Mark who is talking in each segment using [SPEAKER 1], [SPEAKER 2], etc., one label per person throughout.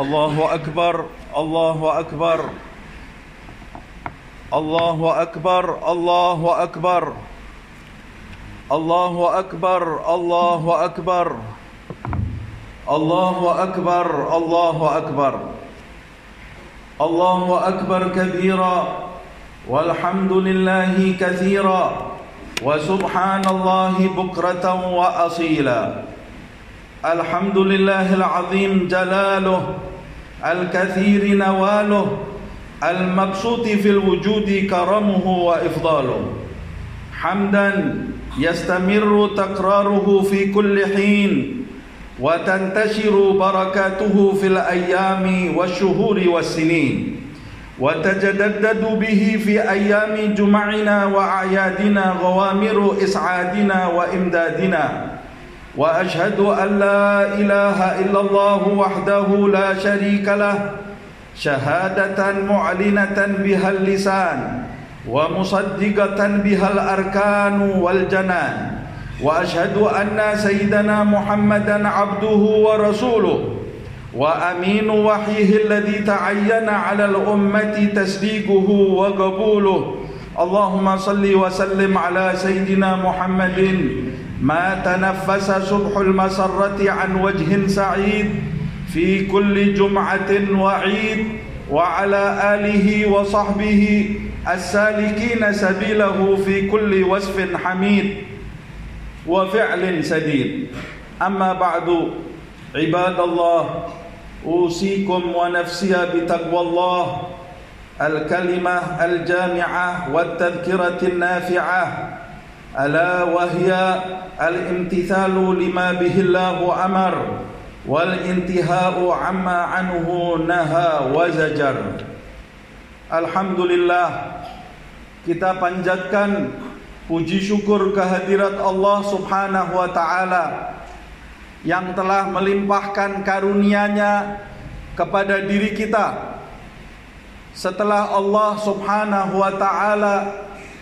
[SPEAKER 1] الله أكبر الله أكبر. الله أكبر الله أكبر. الله أكبر الله أكبر. الله أكبر الله أكبر. الله أكبر كبيرا والحمد لله كثيرا. وسبحان الله بكرة وأصيلا. الحمد لله العظيم جلاله. الكثير نواله المبسوط في الوجود كرمه وإفضاله. حمدا يستمر تكراره في كل حين وتنتشر بركاته في الأيام والشهور والسنين. وتجدد به في أيام جمعنا وأعيادنا غوامر إسعادنا وإمدادنا. واشهد ان لا اله الا الله وحده لا شريك له شهاده معلنه بها اللسان ومصدقه بها الاركان والجنان واشهد ان سيدنا محمدا عبده ورسوله وامين وحيه الذي تعين على الامه تصديقه وقبوله اللهم صل وسلم على سيدنا محمد ما تنفس صبح المسرة عن وجه سعيد في كل جمعة وعيد وعلى آله وصحبه السالكين سبيله في كل وصف حميد وفعل سديد. أما بعد عباد الله أوصيكم ونفسي بتقوى الله الكلمة الجامعة والتذكرة النافعة ألا وهي الامتثال لما به الله أمر والانتهاء عما عنه نهى وزجر Alhamdulillah kita panjatkan puji syukur kehadirat Allah Subhanahu wa taala yang telah melimpahkan karunia-Nya kepada diri kita setelah Allah Subhanahu wa taala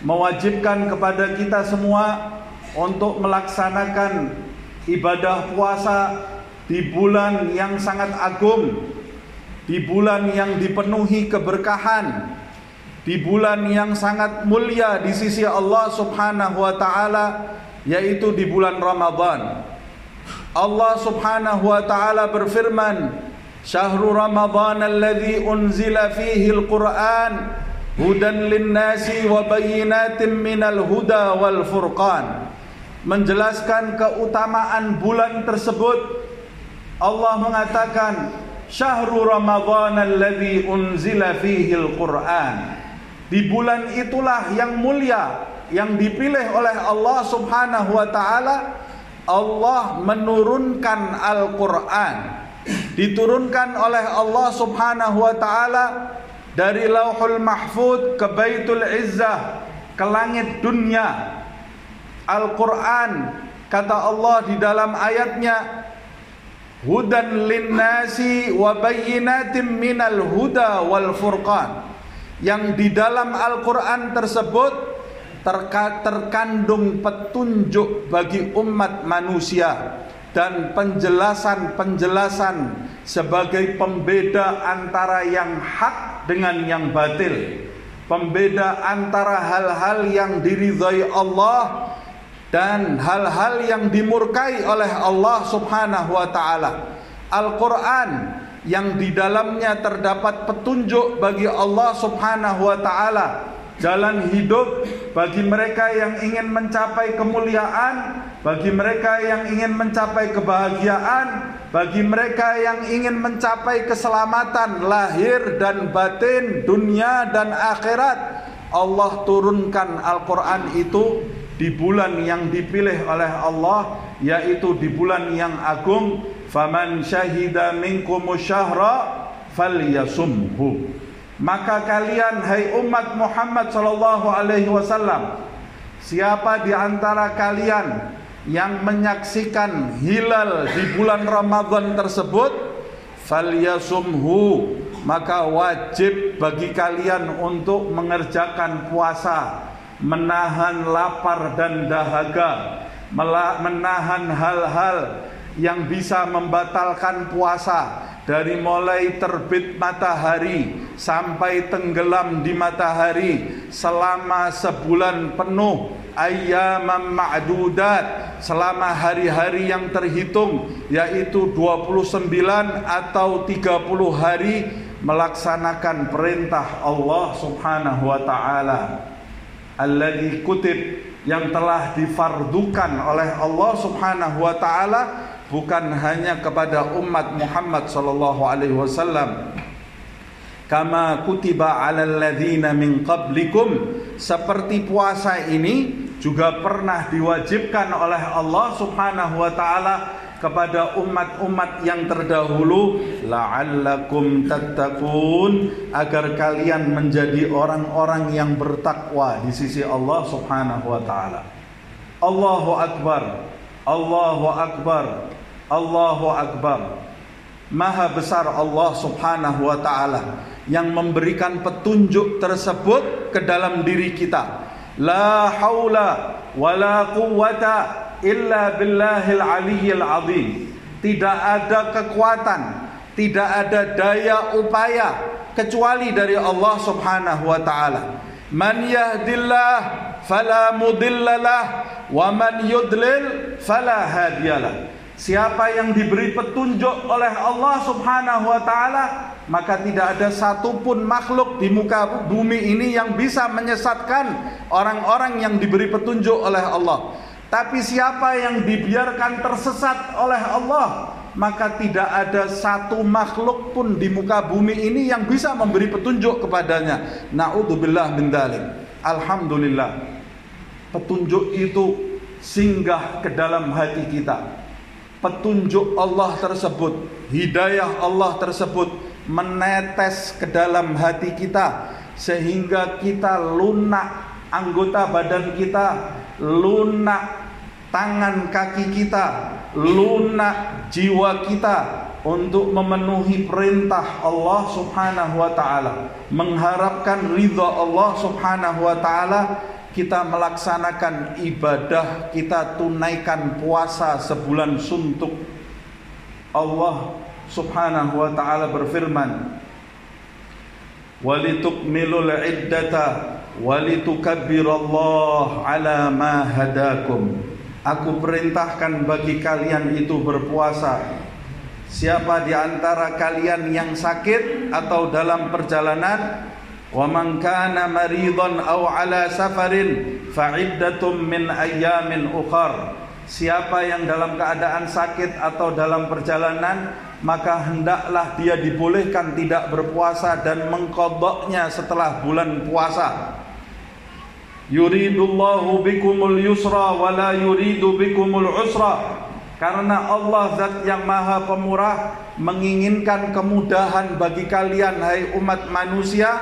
[SPEAKER 1] mewajibkan kepada kita semua untuk melaksanakan ibadah puasa di bulan yang sangat agung, di bulan yang dipenuhi keberkahan, di bulan yang sangat mulia di sisi Allah Subhanahu wa taala yaitu di bulan Ramadan. Allah Subhanahu wa taala berfirman, "Syahrul Ramadan alladzi unzila fihi al-Qur'an hudan wa bayyinatin minal huda wal furqan. Menjelaskan keutamaan bulan tersebut Allah mengatakan syahrul ramadhan alladhi unzila fihi al-Qur'an di bulan itulah yang mulia yang dipilih oleh Allah Subhanahu wa taala Allah menurunkan Al-Qur'an. Diturunkan oleh Allah Subhanahu wa taala dari lauhul mahfud ke baitul izzah ke langit dunia. Al-Quran kata Allah di dalam ayatnya hudan linnasi wa bayyinatim minal huda wal furqan. Yang di dalam Al-Quran tersebut terka, terkandung petunjuk bagi umat manusia dan penjelasan-penjelasan sebagai pembeda antara yang hak dengan yang batil pembeda antara hal-hal yang diridhai Allah dan hal-hal yang dimurkai oleh Allah Subhanahu wa taala. Al-Qur'an yang di dalamnya terdapat petunjuk bagi Allah Subhanahu wa taala jalan hidup bagi mereka yang ingin mencapai kemuliaan, bagi mereka yang ingin mencapai kebahagiaan, bagi mereka yang ingin mencapai keselamatan lahir dan batin, dunia dan akhirat. Allah turunkan Al-Qur'an itu di bulan yang dipilih oleh Allah yaitu di bulan yang agung faman syahida minkum syahra falyasumhu maka kalian hai umat Muhammad sallallahu alaihi wasallam siapa di antara kalian yang menyaksikan hilal di bulan Ramadan tersebut falyasumhu maka wajib bagi kalian untuk mengerjakan puasa menahan lapar dan dahaga menahan hal-hal yang bisa membatalkan puasa dari mulai terbit matahari sampai tenggelam di matahari selama sebulan penuh ayyaman ma'dudat selama hari-hari yang terhitung yaitu 29 atau 30 hari melaksanakan perintah Allah Subhanahu wa taala. Alladzi kutib yang telah difardukan oleh Allah Subhanahu wa taala bukan hanya kepada umat Muhammad sallallahu alaihi wasallam kama kutiba alal ladzina min qablikum seperti puasa ini juga pernah diwajibkan oleh Allah Subhanahu wa taala kepada umat-umat yang terdahulu la'allakum tattaqun agar kalian menjadi orang-orang yang bertakwa di sisi Allah Subhanahu wa taala. Allahu akbar. Allahu akbar. Allahu akbar. Maha besar Allah Subhanahu wa taala yang memberikan petunjuk tersebut ke dalam diri kita. La haula wala quwwata illa billahil aliyyil azim. Tidak ada kekuatan, tidak ada daya upaya kecuali dari Allah Subhanahu wa taala. Man yahdillah fala mudillalah wa man yudlil fala hadiyalah. Siapa yang diberi petunjuk oleh Allah Subhanahu wa taala, maka tidak ada satupun makhluk di muka bumi ini yang bisa menyesatkan orang-orang yang diberi petunjuk oleh Allah. Tapi siapa yang dibiarkan tersesat oleh Allah Maka tidak ada satu makhluk pun di muka bumi ini yang bisa memberi petunjuk kepadanya. Na'udzubillah min dalik Alhamdulillah. Petunjuk itu singgah ke dalam hati kita Petunjuk Allah tersebut Hidayah Allah tersebut Menetes ke dalam hati kita Sehingga kita lunak anggota badan kita lunak tangan kaki kita, lunak jiwa kita untuk memenuhi perintah Allah Subhanahu wa taala, mengharapkan ridha Allah Subhanahu wa taala, kita melaksanakan ibadah, kita tunaikan puasa sebulan suntuk. Allah Subhanahu wa taala berfirman, "Walitukmilul iddata walitukabbirallah ala ma hadakum Aku perintahkan bagi kalian itu berpuasa Siapa di antara kalian yang sakit atau dalam perjalanan man kana maridhan aw ala safarin fa'iddatum min ayyamin ukhar Siapa yang dalam keadaan sakit atau dalam perjalanan maka hendaklah dia dibolehkan tidak berpuasa dan mengkodoknya setelah bulan puasa Yuridullahu bikumul yusra wa la yuridu bikumul usra. Karena Allah zat yang maha pemurah menginginkan kemudahan bagi kalian hai umat manusia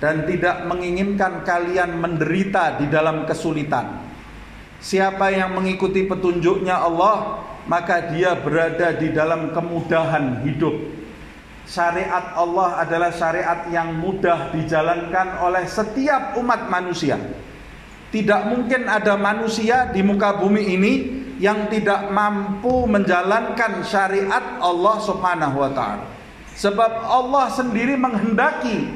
[SPEAKER 1] dan tidak menginginkan kalian menderita di dalam kesulitan. Siapa yang mengikuti petunjuknya Allah, maka dia berada di dalam kemudahan hidup syariat Allah adalah syariat yang mudah dijalankan oleh setiap umat manusia. Tidak mungkin ada manusia di muka bumi ini yang tidak mampu menjalankan syariat Allah Subhanahu wa taala. Sebab Allah sendiri menghendaki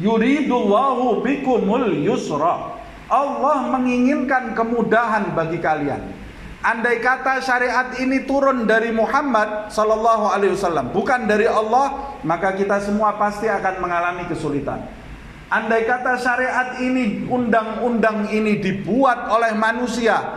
[SPEAKER 1] yuridullahu bikumul yusra. Allah menginginkan kemudahan bagi kalian. Andai kata syariat ini turun dari Muhammad sallallahu alaihi wasallam, bukan dari Allah, maka kita semua pasti akan mengalami kesulitan. Andai kata syariat ini, undang-undang ini dibuat oleh manusia,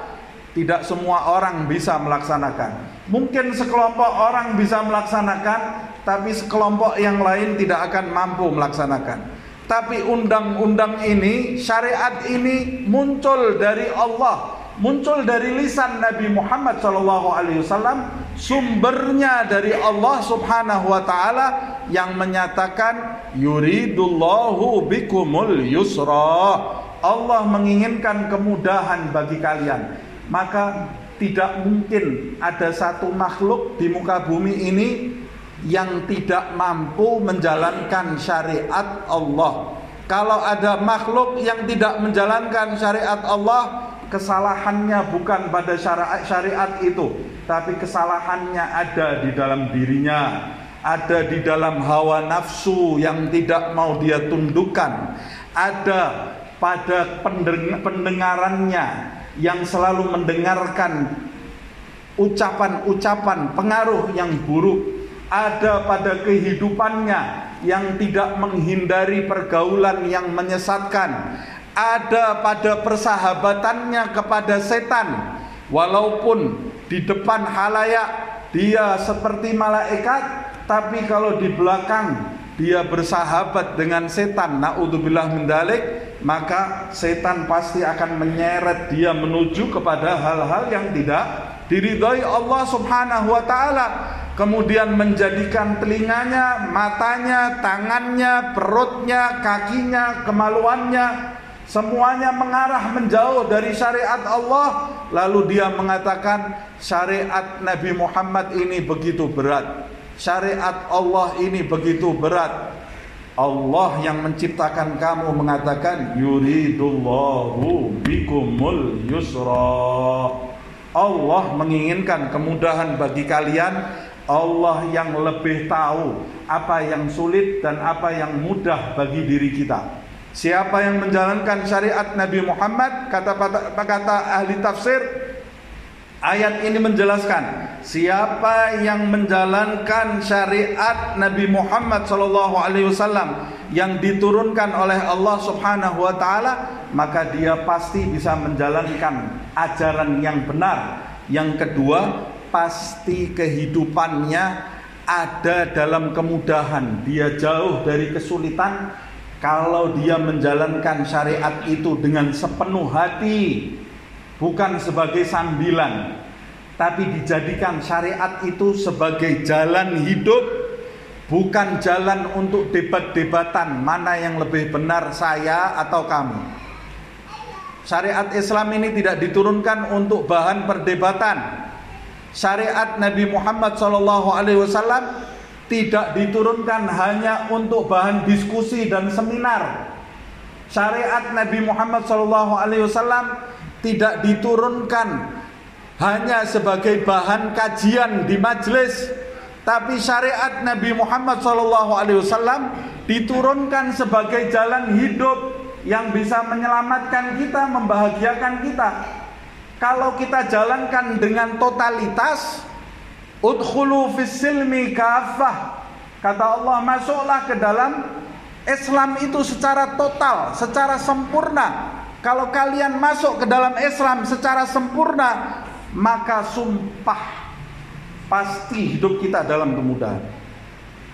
[SPEAKER 1] tidak semua orang bisa melaksanakan. Mungkin sekelompok orang bisa melaksanakan, tapi sekelompok yang lain tidak akan mampu melaksanakan. Tapi undang-undang ini, syariat ini muncul dari Allah muncul dari lisan Nabi Muhammad wasallam sumbernya dari Allah Subhanahu wa taala yang menyatakan yuridullahu bikumul yusra. Allah menginginkan kemudahan bagi kalian. Maka tidak mungkin ada satu makhluk di muka bumi ini yang tidak mampu menjalankan syariat Allah kalau ada makhluk yang tidak menjalankan syariat Allah kesalahannya bukan pada syariat, syariat itu, tapi kesalahannya ada di dalam dirinya. ada di dalam hawa nafsu yang tidak mau dia tundukkan, ada pada pendengarannya yang selalu mendengarkan ucapan-ucapan pengaruh yang buruk, ada pada kehidupannya yang tidak menghindari pergaulan yang menyesatkan, ada pada persahabatannya kepada setan, walaupun di depan halayak dia seperti malaikat, tapi kalau di belakang dia bersahabat dengan setan, naudzubillah mendalik, maka setan pasti akan menyeret dia menuju kepada hal-hal yang tidak diridhoi Allah Subhanahu wa taala. Kemudian menjadikan telinganya, matanya, tangannya, perutnya, kakinya, kemaluannya semuanya mengarah menjauh dari syariat Allah lalu dia mengatakan syariat Nabi Muhammad ini begitu berat syariat Allah ini begitu berat. Allah yang menciptakan kamu mengatakan yuridullahu bikumul yusra. Allah menginginkan kemudahan bagi kalian. Allah yang lebih tahu apa yang sulit dan apa yang mudah bagi diri kita. Siapa yang menjalankan syariat Nabi Muhammad kata kata ahli tafsir Ayat ini menjelaskan siapa yang menjalankan syariat Nabi Muhammad wasallam yang diturunkan oleh Allah Subhanahu wa taala maka dia pasti bisa menjalankan ajaran yang benar. Yang kedua, pasti kehidupannya ada dalam kemudahan. Dia jauh dari kesulitan kalau dia menjalankan syariat itu dengan sepenuh hati bukan sebagai sambilan tapi dijadikan syariat itu sebagai jalan hidup bukan jalan untuk debat-debatan mana yang lebih benar saya atau kamu syariat Islam ini tidak diturunkan untuk bahan perdebatan syariat Nabi Muhammad SAW tidak diturunkan hanya untuk bahan diskusi dan seminar syariat Nabi Muhammad SAW tidak diturunkan hanya sebagai bahan kajian di majelis tapi syariat Nabi Muhammad SAW diturunkan sebagai jalan hidup yang bisa menyelamatkan kita, membahagiakan kita. Kalau kita jalankan dengan totalitas, udkhulu fisilmi kafah. Kata Allah, masuklah ke dalam Islam itu secara total, secara sempurna. Kalau kalian masuk ke dalam Islam secara sempurna, maka sumpah pasti hidup kita dalam kemudahan.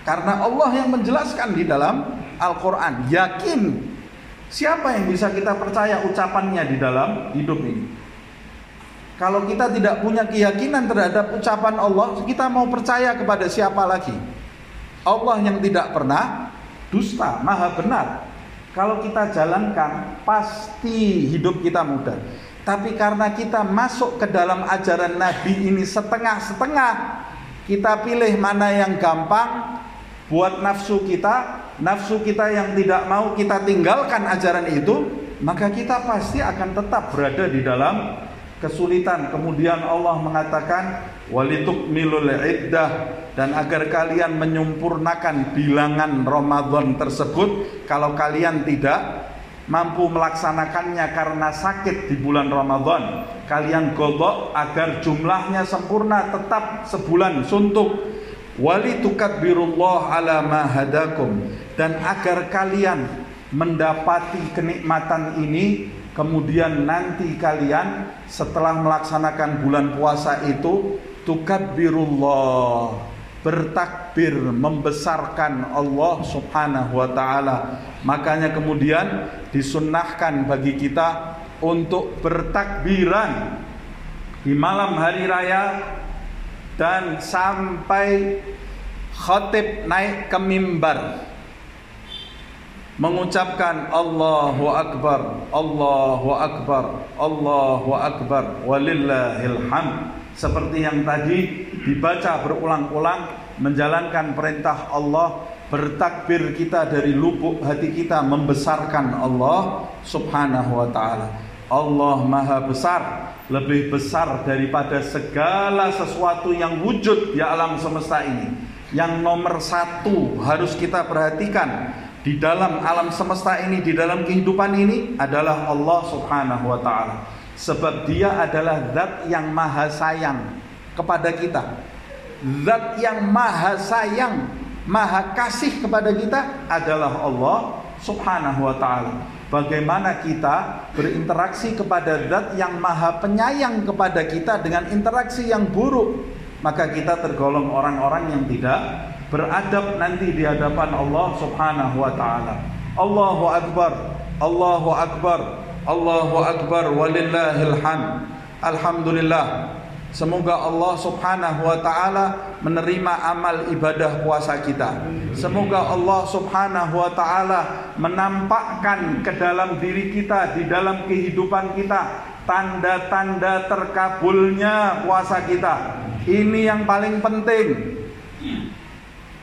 [SPEAKER 1] Karena Allah yang menjelaskan di dalam Al-Quran, yakin siapa yang bisa kita percaya ucapannya di dalam hidup ini. Kalau kita tidak punya keyakinan terhadap ucapan Allah, kita mau percaya kepada siapa lagi? Allah yang tidak pernah dusta, maha benar. Kalau kita jalankan, pasti hidup kita mudah. Tapi karena kita masuk ke dalam ajaran Nabi ini setengah-setengah, kita pilih mana yang gampang buat nafsu kita, nafsu kita yang tidak mau kita tinggalkan ajaran itu, maka kita pasti akan tetap berada di dalam kesulitan. Kemudian Allah mengatakan walitukmilul iddah. Dan agar kalian menyempurnakan bilangan Ramadan tersebut kalau kalian tidak mampu melaksanakannya karena sakit di bulan Ramadan kalian godok agar jumlahnya sempurna tetap sebulan suntuk. Wali tukabirullah ala ma hadakum. Dan agar kalian mendapati kenikmatan ini kemudian nanti kalian setelah melaksanakan bulan puasa itu tukabbirullah bertakbir membesarkan Allah Subhanahu wa taala. Makanya kemudian disunnahkan bagi kita untuk bertakbiran di malam hari raya dan sampai khatib naik ke mimbar mengucapkan Allahu Akbar, Allahu Akbar, Allahu Akbar, walillahil hamd seperti yang tadi dibaca berulang-ulang menjalankan perintah Allah bertakbir kita dari lubuk hati kita membesarkan Allah Subhanahu wa taala. Allah Maha Besar, lebih besar daripada segala sesuatu yang wujud di alam semesta ini. yang nomor satu harus kita perhatikan di dalam alam semesta ini, di dalam kehidupan ini adalah Allah Subhanahu wa taala. Sebab Dia adalah zat yang maha sayang kepada kita. Zat yang maha sayang, maha kasih kepada kita adalah Allah Subhanahu wa taala. Bagaimana kita berinteraksi kepada zat yang maha penyayang kepada kita dengan interaksi yang buruk, maka kita tergolong orang-orang yang tidak beradab nanti di hadapan Allah Subhanahu wa taala. Allahu akbar. Allahu akbar. Allahu akbar walillahil hamd. Alhamdulillah. Semoga Allah Subhanahu wa taala menerima amal ibadah puasa kita. Semoga Allah Subhanahu wa taala menampakkan ke dalam diri kita, di dalam kehidupan kita tanda-tanda terkabulnya puasa kita. Ini yang paling penting.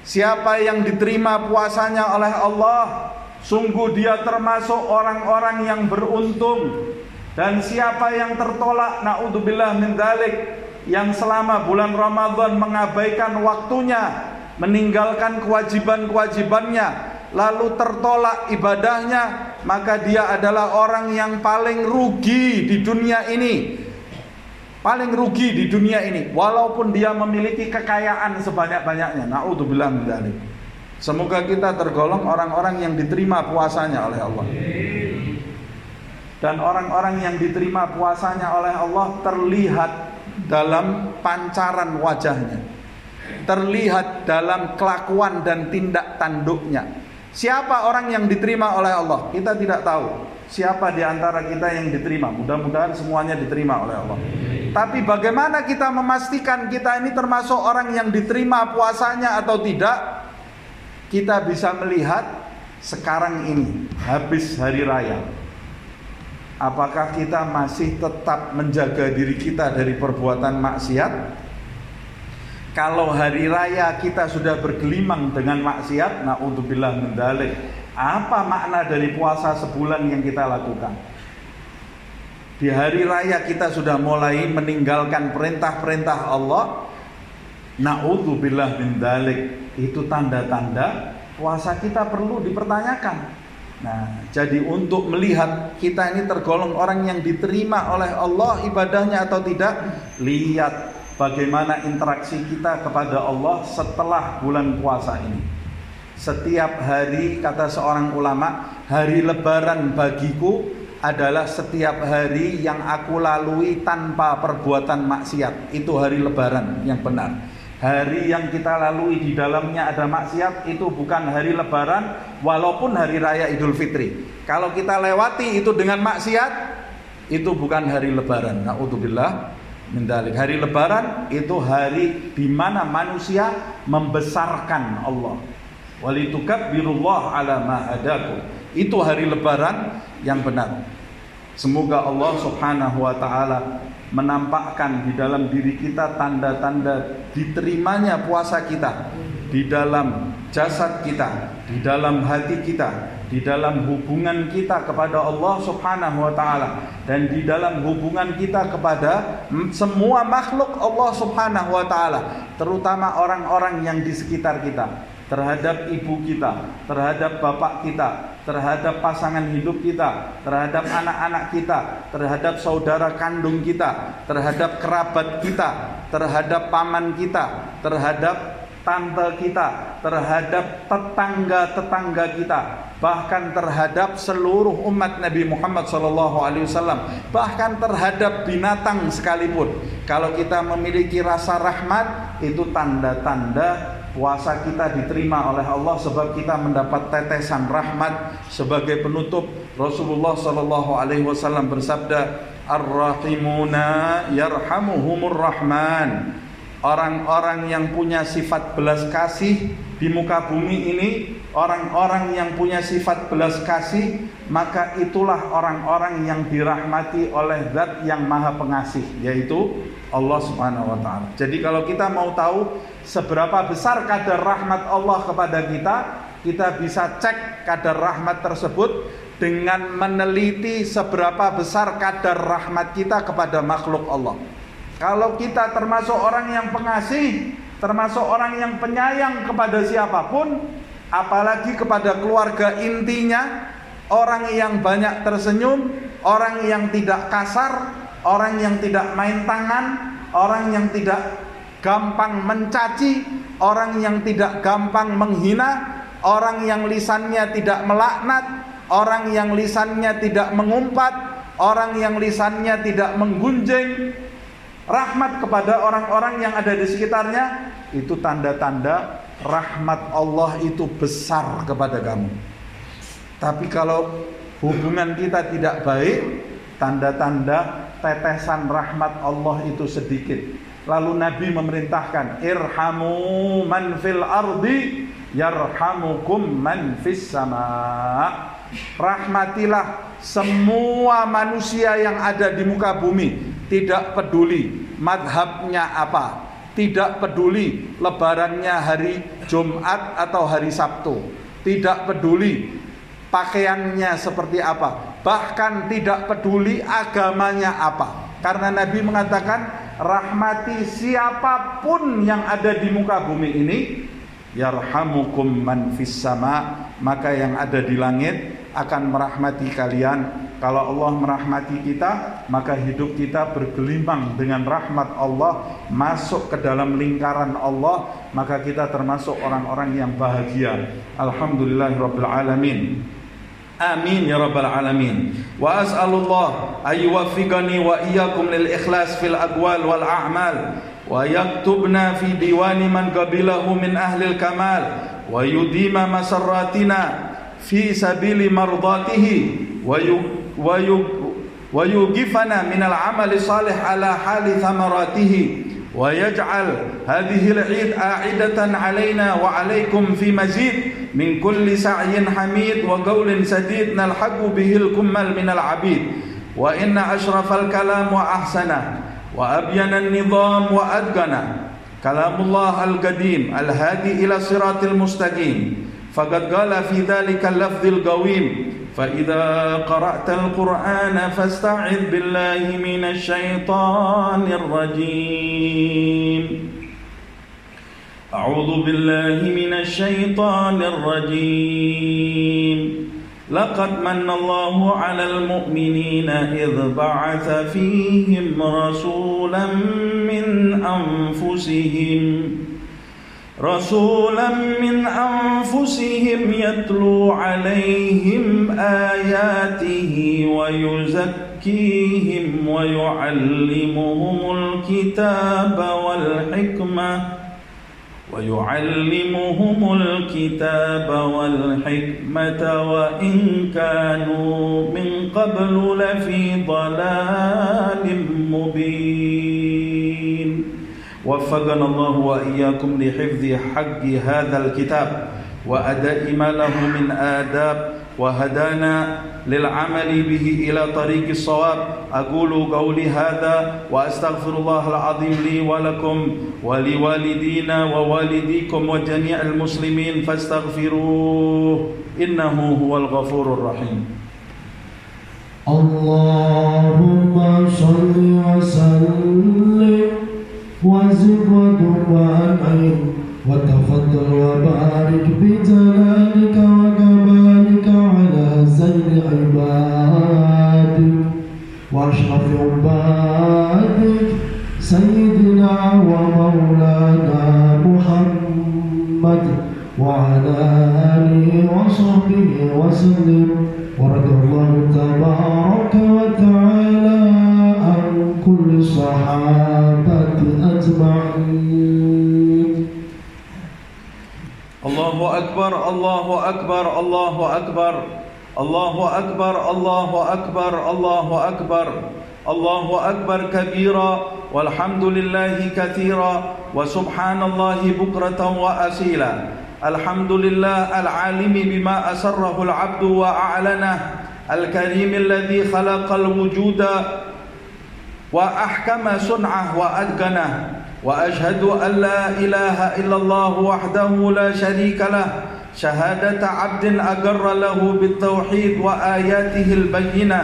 [SPEAKER 1] Siapa yang diterima puasanya oleh Allah, sungguh dia termasuk orang-orang yang beruntung. Dan siapa yang tertolak, naudzubillah min dalik, yang selama bulan Ramadan mengabaikan waktunya, meninggalkan kewajiban-kewajibannya, lalu tertolak ibadahnya, maka dia adalah orang yang paling rugi di dunia ini paling rugi di dunia ini walaupun dia memiliki kekayaan sebanyak-banyaknya. Nauzubillah min dzalik. Semoga kita tergolong orang-orang yang diterima puasanya oleh Allah. Dan orang-orang yang diterima puasanya oleh Allah terlihat dalam pancaran wajahnya. Terlihat dalam kelakuan dan tindak tanduknya. Siapa orang yang diterima oleh Allah? Kita tidak tahu. Siapa di antara kita yang diterima? Mudah-mudahan semuanya diterima oleh Allah. Tapi bagaimana kita memastikan kita ini termasuk orang yang diterima puasanya atau tidak? Kita bisa melihat sekarang ini habis hari raya. Apakah kita masih tetap menjaga diri kita dari perbuatan maksiat? Kalau hari raya kita sudah bergelimang dengan maksiat, naudzubillah mendalik, apa makna dari puasa sebulan yang kita lakukan? Di hari raya kita sudah mulai meninggalkan perintah-perintah Allah. Na'udzubillah min dalik. Itu tanda-tanda puasa kita perlu dipertanyakan. Nah, jadi untuk melihat kita ini tergolong orang yang diterima oleh Allah ibadahnya atau tidak, lihat bagaimana interaksi kita kepada Allah setelah bulan puasa ini. Setiap hari kata seorang ulama, hari lebaran bagiku adalah setiap hari yang aku lalui tanpa perbuatan maksiat. Itu hari lebaran yang benar. Hari yang kita lalui di dalamnya ada maksiat itu bukan hari lebaran walaupun hari raya Idul Fitri. Kalau kita lewati itu dengan maksiat itu bukan hari lebaran. Nauzubillah mendalik. Hari lebaran itu hari di mana manusia membesarkan Allah Walitukabirullah ala ma hadakum. Itu hari lebaran yang benar. Semoga Allah Subhanahu wa taala menampakkan di dalam diri kita tanda-tanda diterimanya puasa kita di dalam jasad kita, di dalam hati kita, di dalam hubungan kita kepada Allah Subhanahu wa taala dan di dalam hubungan kita kepada semua makhluk Allah Subhanahu wa taala, terutama orang-orang yang di sekitar kita terhadap ibu kita, terhadap bapak kita, terhadap pasangan hidup kita, terhadap anak-anak kita, terhadap saudara kandung kita, terhadap kerabat kita, terhadap paman kita, terhadap tante kita, terhadap tetangga-tetangga kita, bahkan terhadap seluruh umat Nabi Muhammad SAW, bahkan terhadap binatang sekalipun. Kalau kita memiliki rasa rahmat, itu tanda-tanda puasa kita diterima oleh Allah sebab kita mendapat tetesan rahmat sebagai penutup. Rasulullah sallallahu alaihi wasallam bersabda ar-rahimuna yarhamuhumur rahman. Orang-orang yang punya sifat belas kasih di muka bumi ini orang-orang yang punya sifat belas kasih maka itulah orang-orang yang dirahmati oleh zat yang maha pengasih yaitu Allah Subhanahu wa taala. Jadi kalau kita mau tahu seberapa besar kadar rahmat Allah kepada kita, kita bisa cek kadar rahmat tersebut dengan meneliti seberapa besar kadar rahmat kita kepada makhluk Allah. Kalau kita termasuk orang yang pengasih, termasuk orang yang penyayang kepada siapa pun, apalagi kepada keluarga intinya, orang yang banyak tersenyum, orang yang tidak kasar, orang yang tidak main tangan, orang yang tidak gampang mencaci, orang yang tidak gampang menghina, orang yang lisannya tidak melaknat, orang yang lisannya tidak mengumpat, orang yang lisannya tidak menggunjing, rahmat kepada orang-orang yang ada di sekitarnya itu tanda-tanda rahmat Allah itu besar kepada kamu. Tapi kalau hubungan kita tidak baik, tanda-tanda tetesan rahmat Allah itu sedikit. Lalu Nabi memerintahkan, "Irhamu man fil ardi yarhamukum man fis sama." Rahmatilah semua manusia yang ada di muka bumi tidak peduli madhabnya apa, tidak peduli lebarannya hari Jumat atau hari Sabtu, tidak peduli pakaiannya seperti apa, bahkan tidak peduli agamanya apa. Karena Nabi mengatakan rahmati siapa pun yang ada di muka bumi ini yarhamukum man fis sama. Maka yang ada di langit akan merahmati kalian kalau Allah merahmati kita, maka hidup kita bergelimang dengan rahmat Allah, masuk ke dalam lingkaran Allah, maka kita termasuk orang-orang yang bahagia. Alhamdulillahirabbil alamin. Amin ya rabbal alamin. Wa as'alullah ayyuwaffiqani wa iyyakum lil ikhlas fil aqwal wal a'mal wa yaktubna fi diwani man qabilahu min ahli al kamal yudima masarratina fi sabili mardatihi wa ويوقفنا من العمل الصالح على حال ثمراته ويجعل هذه العيد عائدة علينا وعليكم في مزيد من كل سعي حميد وقول سديد نلحق به الكمل من العبيد. وإن أشرف الكلام وأحسنه وأبين النظام وأدقنه كلام الله القديم الهادي إلى الصراط المستقيم. فقد قال في ذلك اللفظ القويم فإذا قرأت القرآن فاستعذ بالله من الشيطان الرجيم. أعوذ بالله من الشيطان الرجيم. لقد من الله على المؤمنين إذ بعث فيهم رسولا من أنفسهم رسولا من أنفسهم يتلو عليهم آياته ويزكيهم ويعلمهم الكتاب والحكمة ويعلمهم الكتاب والحكمة وإن كانوا من قبل لفي ضلال مبين. وفقنا الله وإياكم لحفظ حق هذا الكتاب وأداء ما له من آداب وهدانا للعمل به إلى طريق الصواب أقول قولي هذا وأستغفر الله العظيم لي ولكم ولوالدينا ووالديكم وجميع المسلمين فاستغفروه إنه هو الغفور الرحيم
[SPEAKER 2] اللهم صل وسلم وزد وأنعم وتفضل وبارك بجلالك
[SPEAKER 1] أكبر الله أكبر الله أكبر الله أكبر الله أكبر الله أكبر الله أكبر كبيرا والحمد لله كثيرا وسبحان الله بكرة وأسيلا الحمد لله العالم بما أسره العبد وأعلنه الكريم الذي خلق الوجود وأحكم صنعه وأتقنه وأشهد أن لا إله إلا الله وحده لا شريك له. شهادة عبد أقر له بالتوحيد وآياته البينة.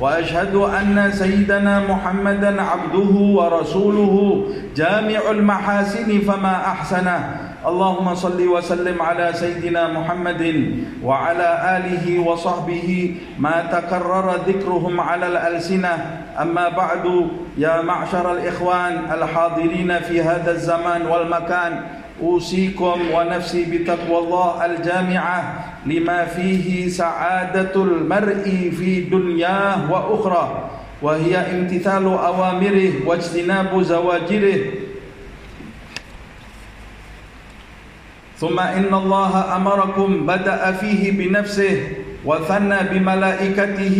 [SPEAKER 1] وأشهد أن سيدنا محمدا عبده ورسوله. جامع المحاسن فما أحسنه. اللهم صل وسلم على سيدنا محمد وعلى آله وصحبه ما تكرر ذكرهم على الألسنة. أما بعد يا معشر الإخوان الحاضرين في هذا الزمان والمكان أوصيكم ونفسي بتقوى الله الجامعة لما فيه سعادة المرء في دنياه وأخرى وهي امتثال أوامره واجتناب زواجره. ثم إن الله أمركم بدأ فيه بنفسه وثنى بملائكته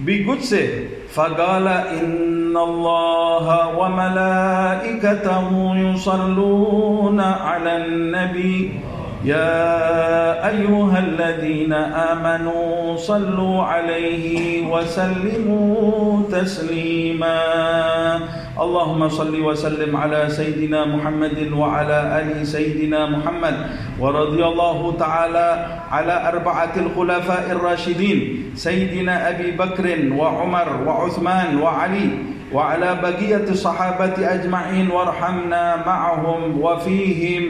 [SPEAKER 1] بقدسه. فقال إن الله وملائكته يصلون على النبي. يا أيها الذين آمنوا صلوا عليه وسلموا تسليما. اللهم صل وسلم على سيدنا محمد وعلى آل سيدنا محمد. ورضي الله تعالى على أربعة الخلفاء الراشدين سيدنا أبي بكر وعمر وعثمان وعلي وعلى بقية الصحابة أجمعين وارحمنا معهم وفيهم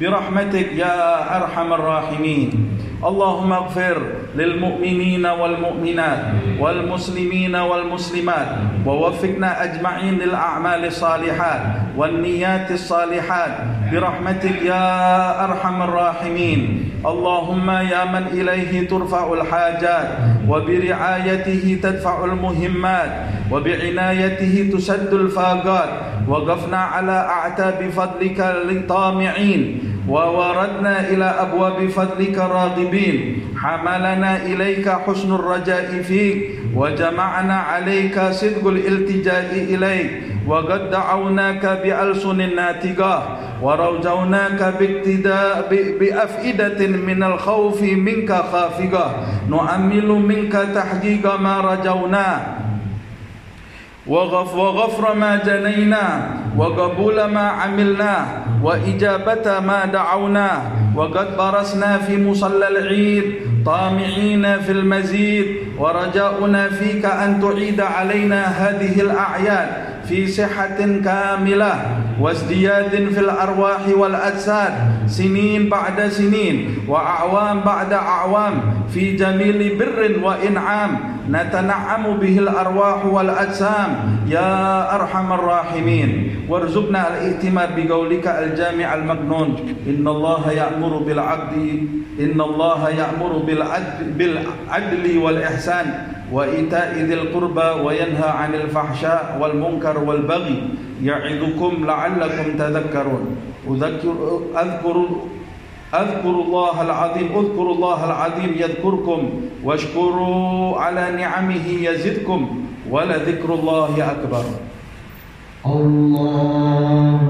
[SPEAKER 1] برحمتك يا أرحم الراحمين. اللهم اغفر للمؤمنين والمؤمنات والمسلمين والمسلمات ووفقنا أجمعين للأعمال الصالحات والنيات الصالحات برحمتك يا أرحم الراحمين. اللهم يا من إليه ترفع الحاجات وبرعايته تدفع المهمات وبعنايته تسد الفاقات وقفنا على أعتاب فضلك للطامعين. ووردنا إلى أبواب فضلك راغبين. حملنا إليك حسن الرجاء فيك وجمعنا عليك صدق الالتجاء إليك. وقد دعوناك بألسن ناتقة ورجوناك باقتداء بأفئدة من الخوف منك خافقة. نؤمل منك تحقيق ما رجوناه وغف وغفر ما جنينا. وقبول ما عملناه وإجابة ما دعوناه وقد برسنا في مصلى العيد طامعين في المزيد ورجاؤنا فيك أن تعيد علينا هذه الأعياد في صحة كاملة. وازدياد في الأرواح والأجساد سنين بعد سنين وأعوام بعد أعوام في جميل بر وإنعام نتنعم به الأرواح والأجسام. يا أرحم الراحمين وارزقنا الائتمار بقولك الجامع المكنون إن الله يأمر بالعدل إن الله يأمر بالعدل, بالعدل والإحسان وإيتاء ذي القربى وينهى عن الفحشاء والمنكر والبغي. يعظكم لعلكم تذكرون. أذكر أذكر أذكر الله العظيم اذكروا الله العظيم يذكركم واشكروا على نعمه يزدكم ولذكر الله أكبر.
[SPEAKER 2] الله